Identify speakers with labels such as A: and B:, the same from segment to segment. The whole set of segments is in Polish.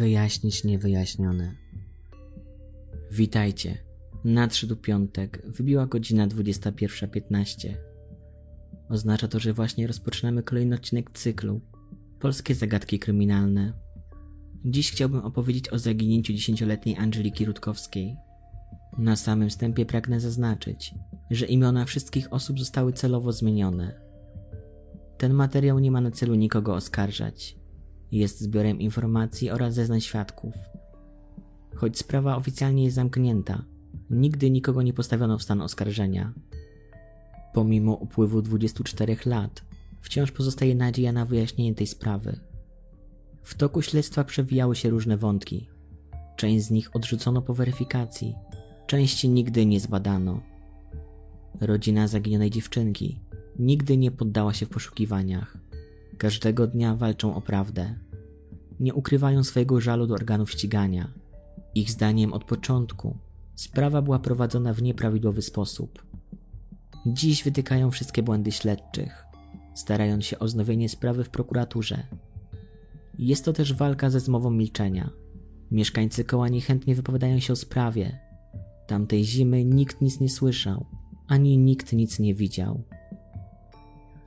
A: Wyjaśnić niewyjaśnione. Witajcie. Nadszedł piątek, wybiła godzina 21.15. Oznacza to, że właśnie rozpoczynamy kolejny odcinek cyklu Polskie zagadki kryminalne. Dziś chciałbym opowiedzieć o zaginięciu dziesięcioletniej Angeliki Rutkowskiej. Na samym wstępie pragnę zaznaczyć, że imiona wszystkich osób zostały celowo zmienione. Ten materiał nie ma na celu nikogo oskarżać. Jest zbiorem informacji oraz zeznań świadków. Choć sprawa oficjalnie jest zamknięta, nigdy nikogo nie postawiono w stan oskarżenia. Pomimo upływu 24 lat, wciąż pozostaje nadzieja na wyjaśnienie tej sprawy. W toku śledztwa przewijały się różne wątki. Część z nich odrzucono po weryfikacji, części nigdy nie zbadano. Rodzina zaginionej dziewczynki nigdy nie poddała się w poszukiwaniach. Każdego dnia walczą o prawdę. Nie ukrywają swojego żalu do organów ścigania. Ich zdaniem od początku sprawa była prowadzona w nieprawidłowy sposób. Dziś wytykają wszystkie błędy śledczych, starając się o znowienie sprawy w prokuraturze. Jest to też walka ze zmową milczenia. Mieszkańcy koła niechętnie wypowiadają się o sprawie. Tamtej zimy nikt nic nie słyszał, ani nikt nic nie widział.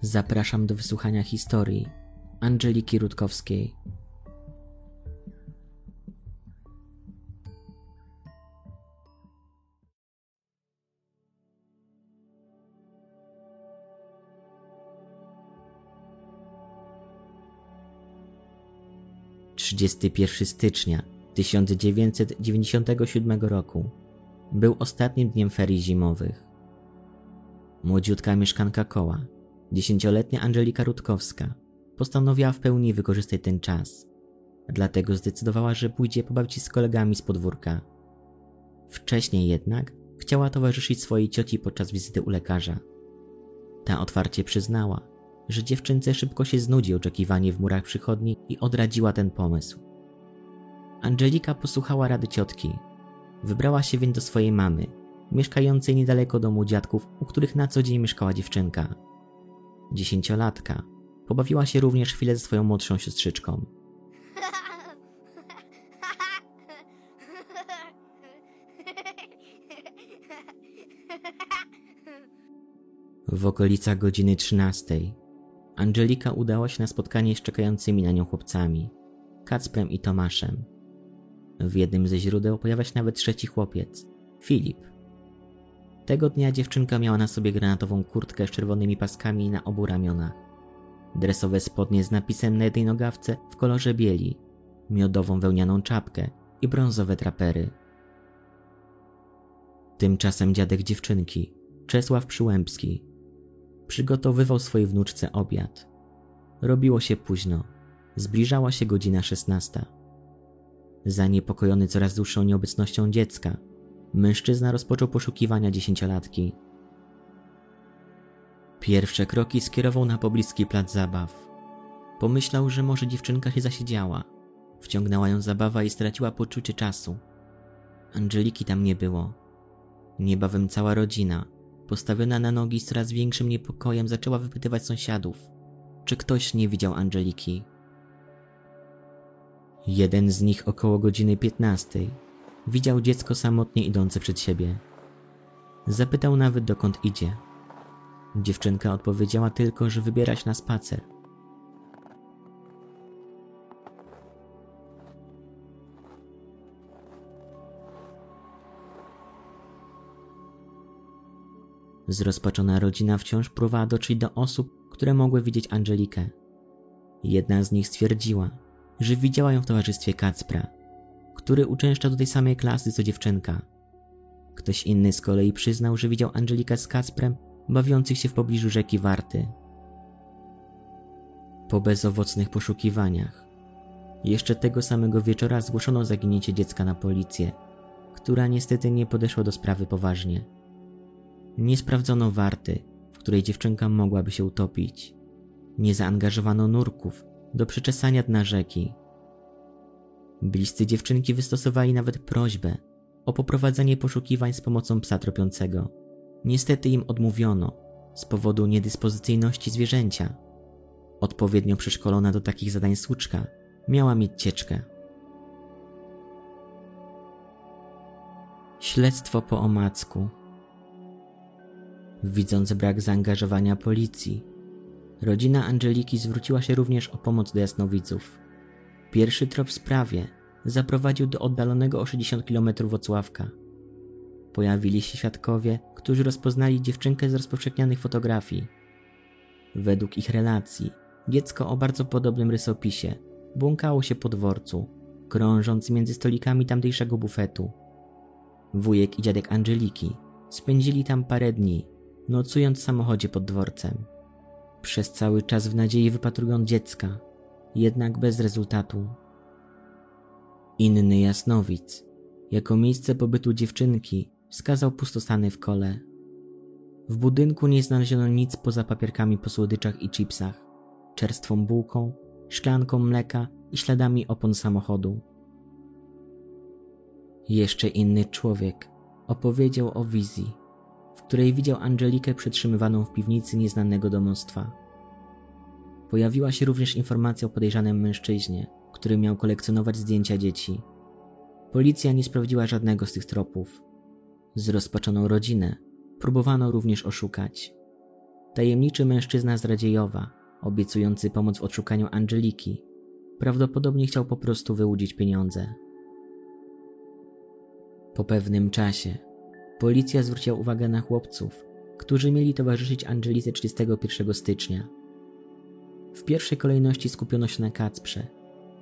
A: Zapraszam do wysłuchania historii Angeliki Rutkowskiej. Trzydziesty pierwszy stycznia 1997 roku był ostatnim dniem ferii zimowych. Młodziutka mieszkanka koła Dziesięcioletnia Angelika Rutkowska postanowiła w pełni wykorzystać ten czas. Dlatego zdecydowała, że pójdzie pobawić się z kolegami z podwórka. Wcześniej jednak chciała towarzyszyć swojej cioci podczas wizyty u lekarza. Ta otwarcie przyznała, że dziewczynce szybko się znudzi oczekiwanie w murach przychodni i odradziła ten pomysł. Angelika posłuchała rady ciotki. Wybrała się więc do swojej mamy, mieszkającej niedaleko domu dziadków, u których na co dzień mieszkała dziewczynka dziesięciolatka, pobawiła się również chwilę ze swoją młodszą siostrzyczką. W okolicach godziny 13 Angelika udała się na spotkanie z czekającymi na nią chłopcami, Kacprem i Tomaszem. W jednym ze źródeł pojawia się nawet trzeci chłopiec, Filip. Tego dnia dziewczynka miała na sobie granatową kurtkę z czerwonymi paskami na obu ramionach. Dresowe spodnie z napisem na jednej nogawce w kolorze bieli, miodową wełnianą czapkę i brązowe trapery. Tymczasem dziadek dziewczynki, Czesław Przyłębski, przygotowywał swojej wnuczce obiad. Robiło się późno. Zbliżała się godzina szesnasta. Zaniepokojony coraz dłuższą nieobecnością dziecka, mężczyzna rozpoczął poszukiwania dziesięciolatki. Pierwsze kroki skierował na pobliski plac zabaw. Pomyślał, że może dziewczynka się zasiedziała. Wciągnęła ją zabawa i straciła poczucie czasu. Angeliki tam nie było. Niebawem cała rodzina, postawiona na nogi z coraz większym niepokojem, zaczęła wypytywać sąsiadów, czy ktoś nie widział Angeliki. Jeden z nich około godziny piętnastej Widział dziecko samotnie idące przed siebie. Zapytał nawet dokąd idzie. Dziewczynka odpowiedziała tylko, że wybiera się na spacer. Zrozpaczona rodzina wciąż próbowała dotrzeć do osób, które mogły widzieć Angelikę. Jedna z nich stwierdziła, że widziała ją w towarzystwie Kacpra, który uczęszcza do tej samej klasy co dziewczynka. Ktoś inny z kolei przyznał, że widział Angelikę z Kasprem bawiących się w pobliżu rzeki Warty. Po bezowocnych poszukiwaniach, jeszcze tego samego wieczora zgłoszono zaginięcie dziecka na policję, która niestety nie podeszła do sprawy poważnie. Nie sprawdzono warty, w której dziewczynka mogłaby się utopić. Nie zaangażowano nurków do przeczesania dna rzeki. Bliscy dziewczynki wystosowali nawet prośbę o poprowadzenie poszukiwań z pomocą psa tropiącego. Niestety im odmówiono z powodu niedyspozycyjności zwierzęcia. Odpowiednio przeszkolona do takich zadań słuczka miała mieć cieczkę. Śledztwo po omacku. Widząc brak zaangażowania policji, rodzina Angeliki zwróciła się również o pomoc do jasnowidzów. Pierwszy trop w sprawie zaprowadził do oddalonego o 60 km Wocławka. Pojawili się świadkowie, którzy rozpoznali dziewczynkę z rozpowszechnianych fotografii. Według ich relacji, dziecko o bardzo podobnym rysopisie błąkało się po dworcu, krążąc między stolikami tamtejszego bufetu. Wujek i dziadek Angeliki spędzili tam parę dni, nocując w samochodzie pod dworcem. Przez cały czas w nadziei wypatrując dziecka, jednak bez rezultatu. Inny jasnowic, jako miejsce pobytu dziewczynki, wskazał pustostany w kole. W budynku nie znaleziono nic poza papierkami po słodyczach i chipsach, czerstwą bułką, szklanką mleka i śladami opon samochodu. Jeszcze inny człowiek opowiedział o wizji, w której widział Angelikę przetrzymywaną w piwnicy nieznanego domostwa. Pojawiła się również informacja o podejrzanym mężczyźnie, który miał kolekcjonować zdjęcia dzieci. Policja nie sprawdziła żadnego z tych tropów. Zrozpaczoną rodzinę próbowano również oszukać. Tajemniczy mężczyzna z Radziejowa, obiecujący pomoc w odszukaniu Angeliki, prawdopodobnie chciał po prostu wyłudzić pieniądze. Po pewnym czasie policja zwróciła uwagę na chłopców, którzy mieli towarzyszyć Angelice 31 stycznia. W pierwszej kolejności skupiono się na Kacprze,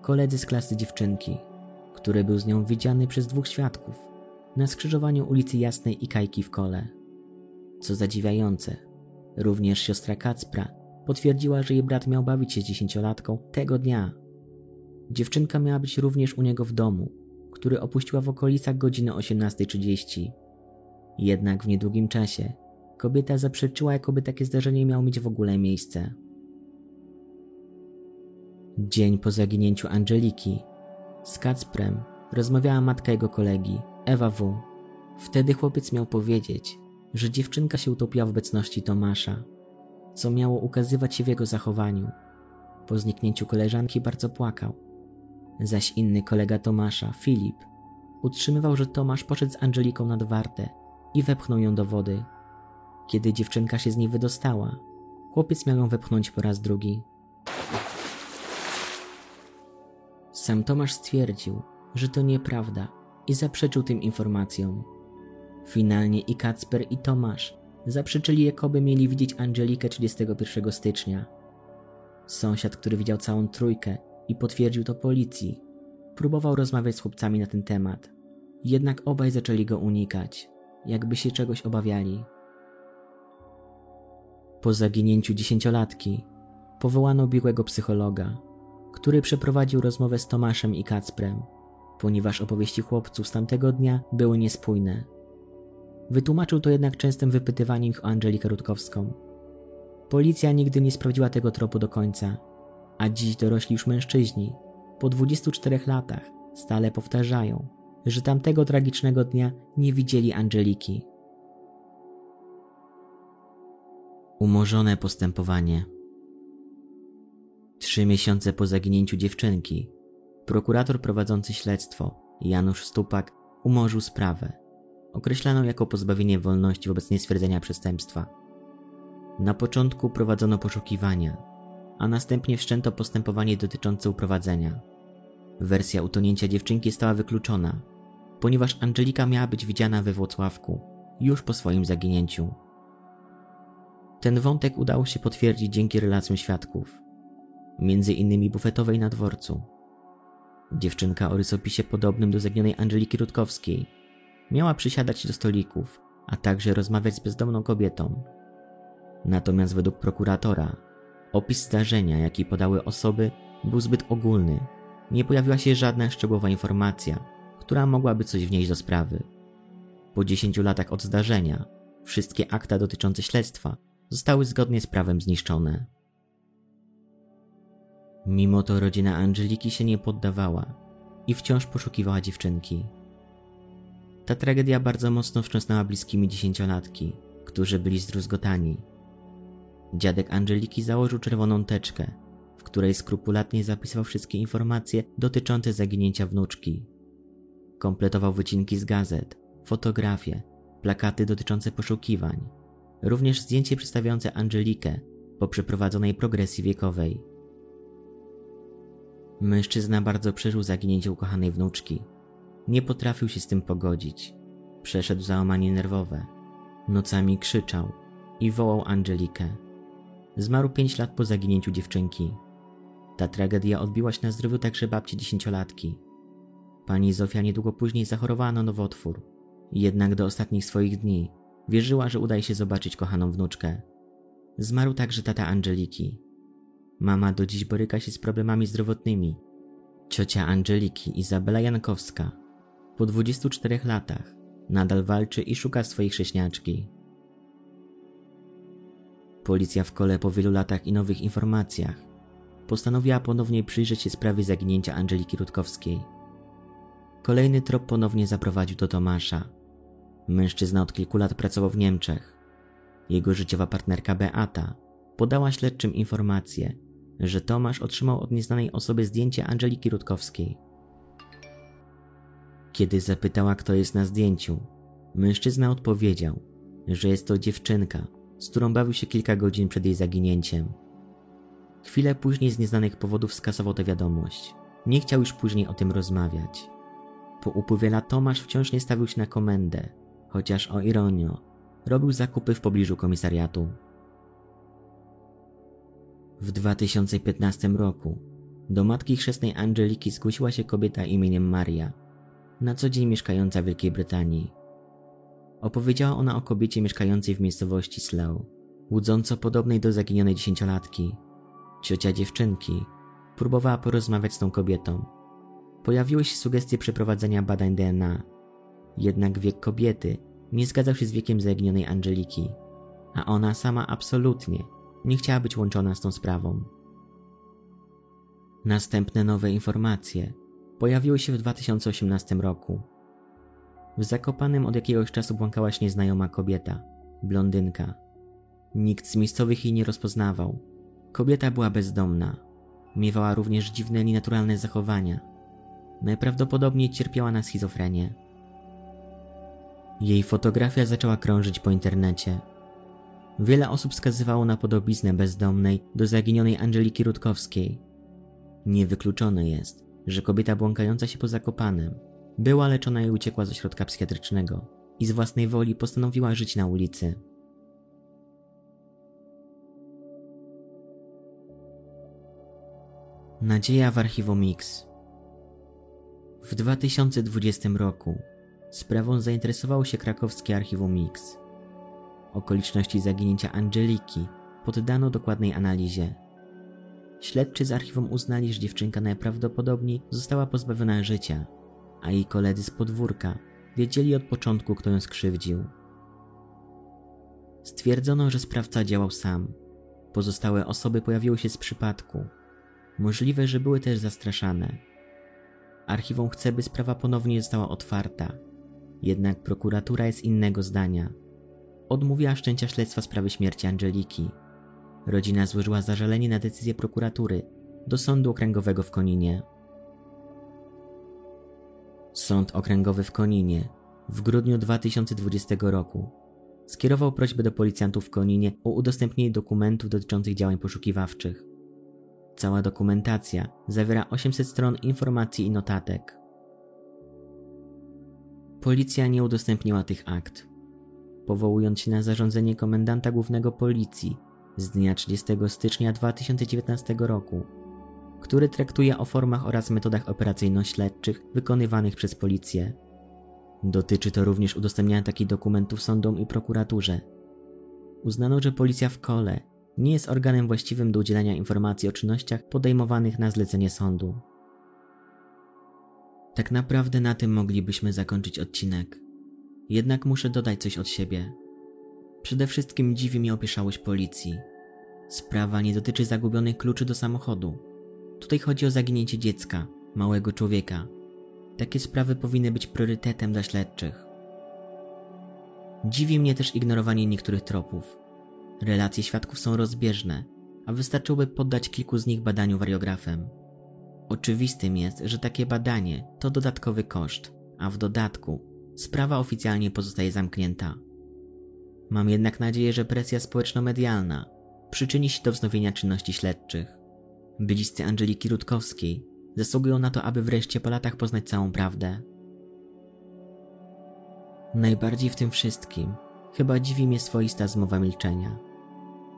A: koledzy z klasy dziewczynki, który był z nią widziany przez dwóch świadków na skrzyżowaniu ulicy Jasnej i Kajki w Kole. Co zadziwiające, również siostra Kacpra potwierdziła, że jej brat miał bawić się z dziesięciolatką tego dnia. Dziewczynka miała być również u niego w domu, który opuściła w okolicach godziny 18.30. Jednak w niedługim czasie kobieta zaprzeczyła, jakoby takie zdarzenie miało mieć w ogóle miejsce. Dzień po zaginięciu Angeliki z Kacprem rozmawiała matka jego kolegi, Ewa W. Wtedy chłopiec miał powiedzieć, że dziewczynka się utopiła w obecności Tomasza, co miało ukazywać się w jego zachowaniu. Po zniknięciu koleżanki bardzo płakał. Zaś inny kolega Tomasza, Filip, utrzymywał, że Tomasz poszedł z Angeliką nad wartę i wepchnął ją do wody. Kiedy dziewczynka się z niej wydostała, chłopiec miał ją wepchnąć po raz drugi. Sam Tomasz stwierdził, że to nieprawda i zaprzeczył tym informacjom. Finalnie i Kacper i Tomasz zaprzeczyli, jakoby mieli widzieć Angelikę 31 stycznia. Sąsiad, który widział całą trójkę i potwierdził to policji, próbował rozmawiać z chłopcami na ten temat. Jednak obaj zaczęli go unikać, jakby się czegoś obawiali. Po zaginięciu dziesięciolatki powołano biegłego psychologa, który przeprowadził rozmowę z Tomaszem i Kacprem, ponieważ opowieści chłopców z tamtego dnia były niespójne. Wytłumaczył to jednak częstym wypytywaniem ich o Angelikę Rutkowską. Policja nigdy nie sprawdziła tego tropu do końca, a dziś dorośli już mężczyźni, po 24 latach, stale powtarzają, że tamtego tragicznego dnia nie widzieli Angeliki. Umorzone postępowanie. Trzy miesiące po zaginięciu dziewczynki, prokurator prowadzący śledztwo, Janusz Stupak, umorzył sprawę, określaną jako pozbawienie wolności wobec niestwierdzenia przestępstwa. Na początku prowadzono poszukiwania, a następnie wszczęto postępowanie dotyczące uprowadzenia. Wersja utonięcia dziewczynki stała wykluczona, ponieważ Angelika miała być widziana we Włocławku już po swoim zaginięciu. Ten wątek udało się potwierdzić dzięki relacjom świadków, między innymi bufetowej na dworcu. Dziewczynka o rysopisie podobnym do zaginionej Angeliki Rutkowskiej miała przysiadać do stolików, a także rozmawiać z bezdomną kobietą. Natomiast według prokuratora opis zdarzenia, jaki podały osoby, był zbyt ogólny. Nie pojawiła się żadna szczegółowa informacja, która mogłaby coś wnieść do sprawy. Po 10 latach od zdarzenia, wszystkie akta dotyczące śledztwa zostały zgodnie z prawem zniszczone. Mimo to rodzina Angeliki się nie poddawała i wciąż poszukiwała dziewczynki. Ta tragedia bardzo mocno wstrząsnęła bliskimi dziesięciolatki, którzy byli zdruzgotani. Dziadek Angeliki założył czerwoną teczkę, w której skrupulatnie zapisywał wszystkie informacje dotyczące zaginięcia wnuczki. Kompletował wycinki z gazet, fotografie, plakaty dotyczące poszukiwań, również zdjęcie przedstawiające Angelikę po przeprowadzonej progresji wiekowej. Mężczyzna bardzo przeżył zaginięcie ukochanej wnuczki. Nie potrafił się z tym pogodzić. Przeszedł załamanie nerwowe. Nocami krzyczał i wołał Angelikę. Zmarł pięć lat po zaginięciu dziewczynki. Ta tragedia odbiła się na zdrowiu także babci dziesięciolatki. Pani Zofia niedługo później zachorowała na nowotwór. Jednak do ostatnich swoich dni wierzyła, że uda się zobaczyć kochaną wnuczkę. Zmarł także tata Angeliki. Mama do dziś boryka się z problemami zdrowotnymi. Ciocia Angeliki, Izabela Jankowska, po 24 latach nadal walczy i szuka swojej chrześniaczki. Policja w kole po wielu latach i nowych informacjach postanowiła ponownie przyjrzeć się sprawie zaginięcia Angeliki Rutkowskiej. Kolejny trop ponownie zaprowadził do Tomasza. Mężczyzna od kilku lat pracował w Niemczech. Jego życiowa partnerka Beata podała śledczym informację, że Tomasz otrzymał od nieznanej osoby zdjęcie Angeliki Rutkowskiej. Kiedy zapytała, kto jest na zdjęciu, mężczyzna odpowiedział, że jest to dziewczynka, z którą bawił się kilka godzin przed jej zaginięciem. Chwilę później z nieznanych powodów skasował tę wiadomość. Nie chciał już później o tym rozmawiać. Po upływie lat Tomasz wciąż nie stawił się na komendę, chociaż o ironio, robił zakupy w pobliżu komisariatu. W 2015 roku do matki chrzestnej Angeliki zgłosiła się kobieta imieniem Maria, na co dzień mieszkająca w Wielkiej Brytanii. Opowiedziała ona o kobiecie mieszkającej w miejscowości Slough, łudząco podobnej do zaginionej dziesięciolatki. Ciocia dziewczynki próbowała porozmawiać z tą kobietą. Pojawiły się sugestie przeprowadzenia badań DNA. Jednak wiek kobiety nie zgadzał się z wiekiem zaginionej Angeliki, a ona sama absolutnie nie chciała być łączona z tą sprawą. Następne nowe informacje pojawiły się w 2018 roku. W Zakopanym od jakiegoś czasu błąkała się nieznajoma kobieta, blondynka. Nikt z miejscowych jej nie rozpoznawał. Kobieta była bezdomna. Miewała również dziwne, nienaturalne zachowania. Najprawdopodobniej cierpiała na schizofrenię. Jej fotografia zaczęła krążyć po internecie. Wiele osób wskazywało na podobiznę bezdomnej do zaginionej Angeliki Rutkowskiej. Niewykluczone jest, że kobieta błąkająca się po Zakopanem była leczona i uciekła ze środka psychiatrycznego i z własnej woli postanowiła żyć na ulicy. Nadzieja w archiwum Mix W 2020 roku sprawą zainteresowało się krakowskie archiwum Mix. Okoliczności zaginięcia Angeliki poddano dokładnej analizie. Śledczy z archiwum uznali, że dziewczynka najprawdopodobniej została pozbawiona życia, a jej koledzy z podwórka wiedzieli od początku, kto ją skrzywdził. Stwierdzono, że sprawca działał sam. Pozostałe osoby pojawiły się z przypadku. Możliwe, że były też zastraszane. Archiwum chce, by sprawa ponownie została otwarta. Jednak prokuratura jest innego zdania. Odmówiła wszczęcia śledztwa sprawy śmierci Angeliki. Rodzina złożyła zażalenie na decyzję prokuratury do Sądu Okręgowego w Koninie. Sąd Okręgowy w Koninie w grudniu 2020 roku skierował prośbę do policjantów w Koninie o udostępnienie dokumentów dotyczących działań poszukiwawczych. Cała dokumentacja zawiera 800 stron informacji i notatek. Policja nie udostępniła tych akt. Powołując się na zarządzenie komendanta głównego policji z dnia 30 stycznia 2019 roku, który traktuje o formach oraz metodach operacyjno-śledczych wykonywanych przez policję. Dotyczy to również udostępniania takich dokumentów sądom i prokuraturze. Uznano, że policja w kole nie jest organem właściwym do udzielania informacji o czynnościach podejmowanych na zlecenie sądu. Tak naprawdę na tym moglibyśmy zakończyć odcinek. Jednak muszę dodać coś od siebie. Przede wszystkim dziwi mnie opieszałość policji. Sprawa nie dotyczy zagubionych kluczy do samochodu. Tutaj chodzi o zaginięcie dziecka, małego człowieka. Takie sprawy powinny być priorytetem dla śledczych. Dziwi mnie też ignorowanie niektórych tropów. Relacje świadków są rozbieżne, a wystarczyłoby poddać kilku z nich badaniu wariografem. Oczywistym jest, że takie badanie to dodatkowy koszt, a w dodatku sprawa oficjalnie pozostaje zamknięta. Mam jednak nadzieję, że presja społeczno-medialna przyczyni się do wznowienia czynności śledczych. Bliscy Angeliki Rutkowskiej zasługują na to, aby wreszcie po latach poznać całą prawdę. Najbardziej w tym wszystkim chyba dziwi mnie swoista zmowa milczenia.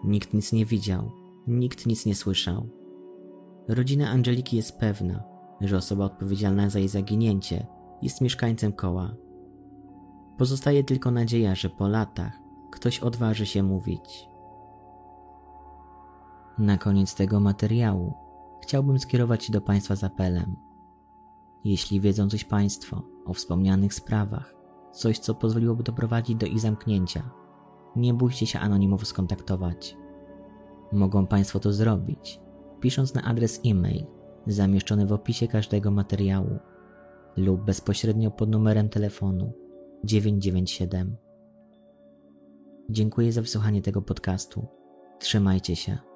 A: Nikt nic nie widział, nikt nic nie słyszał. Rodzina Angeliki jest pewna, że osoba odpowiedzialna za jej zaginięcie jest mieszkańcem koła. Pozostaje tylko nadzieja, że po latach ktoś odważy się mówić. Na koniec tego materiału chciałbym skierować się do Państwa z apelem. Jeśli wiedzą coś Państwo o wspomnianych sprawach, coś co pozwoliłoby doprowadzić do ich zamknięcia, nie bójcie się anonimowo skontaktować. Mogą Państwo to zrobić, pisząc na adres e-mail zamieszczony w opisie każdego materiału lub bezpośrednio pod numerem telefonu 997. Dziękuję za wysłuchanie tego podcastu. Trzymajcie się.